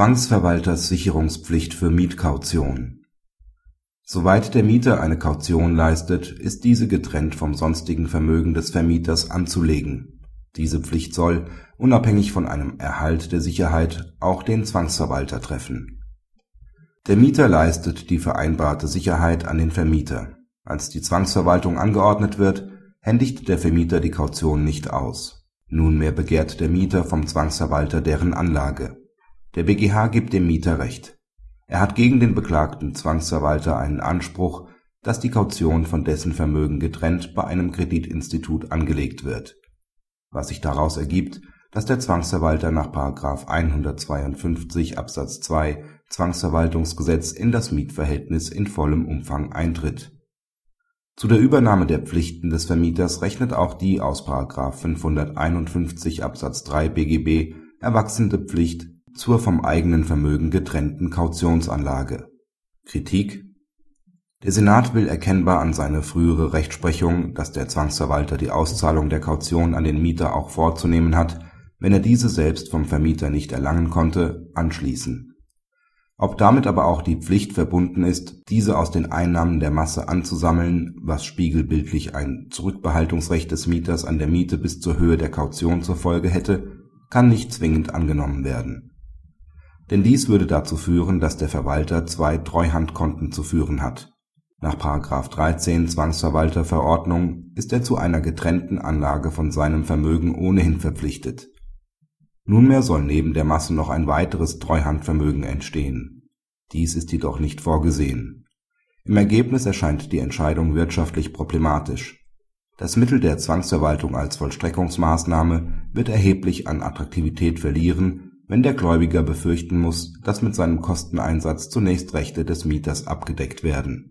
Zwangsverwalterssicherungspflicht für Mietkaution Soweit der Mieter eine Kaution leistet, ist diese getrennt vom sonstigen Vermögen des Vermieters anzulegen. Diese Pflicht soll, unabhängig von einem Erhalt der Sicherheit, auch den Zwangsverwalter treffen. Der Mieter leistet die vereinbarte Sicherheit an den Vermieter. Als die Zwangsverwaltung angeordnet wird, händigt der Vermieter die Kaution nicht aus. Nunmehr begehrt der Mieter vom Zwangsverwalter deren Anlage der BgH gibt dem Mieter Recht. Er hat gegen den beklagten Zwangsverwalter einen Anspruch, dass die Kaution von dessen Vermögen getrennt bei einem Kreditinstitut angelegt wird, was sich daraus ergibt, dass der Zwangsverwalter nach § 152 Absatz 2 Zwangsverwaltungsgesetz in das Mietverhältnis in vollem Umfang eintritt. Zu der Übernahme der Pflichten des Vermieters rechnet auch die aus § 551 Absatz 3 BGB erwachsene Pflicht zur vom eigenen Vermögen getrennten Kautionsanlage. Kritik Der Senat will erkennbar an seine frühere Rechtsprechung, dass der Zwangsverwalter die Auszahlung der Kaution an den Mieter auch vorzunehmen hat, wenn er diese selbst vom Vermieter nicht erlangen konnte, anschließen. Ob damit aber auch die Pflicht verbunden ist, diese aus den Einnahmen der Masse anzusammeln, was spiegelbildlich ein Zurückbehaltungsrecht des Mieters an der Miete bis zur Höhe der Kaution zur Folge hätte, kann nicht zwingend angenommen werden denn dies würde dazu führen, dass der Verwalter zwei Treuhandkonten zu führen hat. Nach § 13 Zwangsverwalterverordnung ist er zu einer getrennten Anlage von seinem Vermögen ohnehin verpflichtet. Nunmehr soll neben der Masse noch ein weiteres Treuhandvermögen entstehen. Dies ist jedoch nicht vorgesehen. Im Ergebnis erscheint die Entscheidung wirtschaftlich problematisch. Das Mittel der Zwangsverwaltung als Vollstreckungsmaßnahme wird erheblich an Attraktivität verlieren wenn der Gläubiger befürchten muss, dass mit seinem Kosteneinsatz zunächst Rechte des Mieters abgedeckt werden